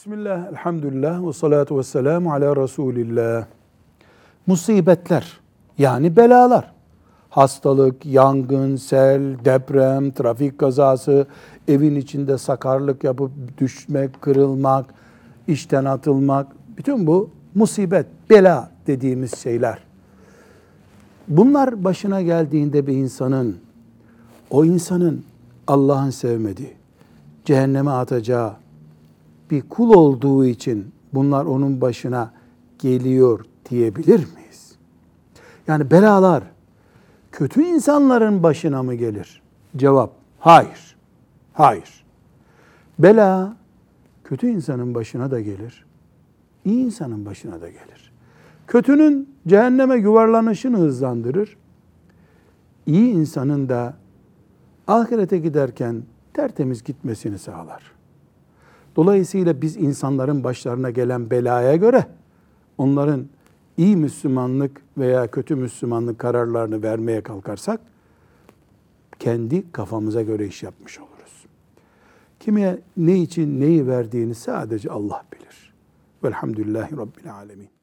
Bismillah, elhamdülillah ve salatu ve selamu ala Resulillah. Musibetler yani belalar. Hastalık, yangın, sel, deprem, trafik kazası, evin içinde sakarlık yapıp düşmek, kırılmak, işten atılmak. Bütün bu musibet, bela dediğimiz şeyler. Bunlar başına geldiğinde bir insanın, o insanın Allah'ın sevmediği, cehenneme atacağı bir kul olduğu için bunlar onun başına geliyor diyebilir miyiz? Yani belalar kötü insanların başına mı gelir? Cevap hayır. Hayır. Bela kötü insanın başına da gelir. iyi insanın başına da gelir. Kötünün cehenneme yuvarlanışını hızlandırır. İyi insanın da ahirete giderken tertemiz gitmesini sağlar. Dolayısıyla biz insanların başlarına gelen belaya göre onların iyi Müslümanlık veya kötü Müslümanlık kararlarını vermeye kalkarsak kendi kafamıza göre iş yapmış oluruz. Kime ne için neyi verdiğini sadece Allah bilir. Velhamdülillahi Rabbil Alemin.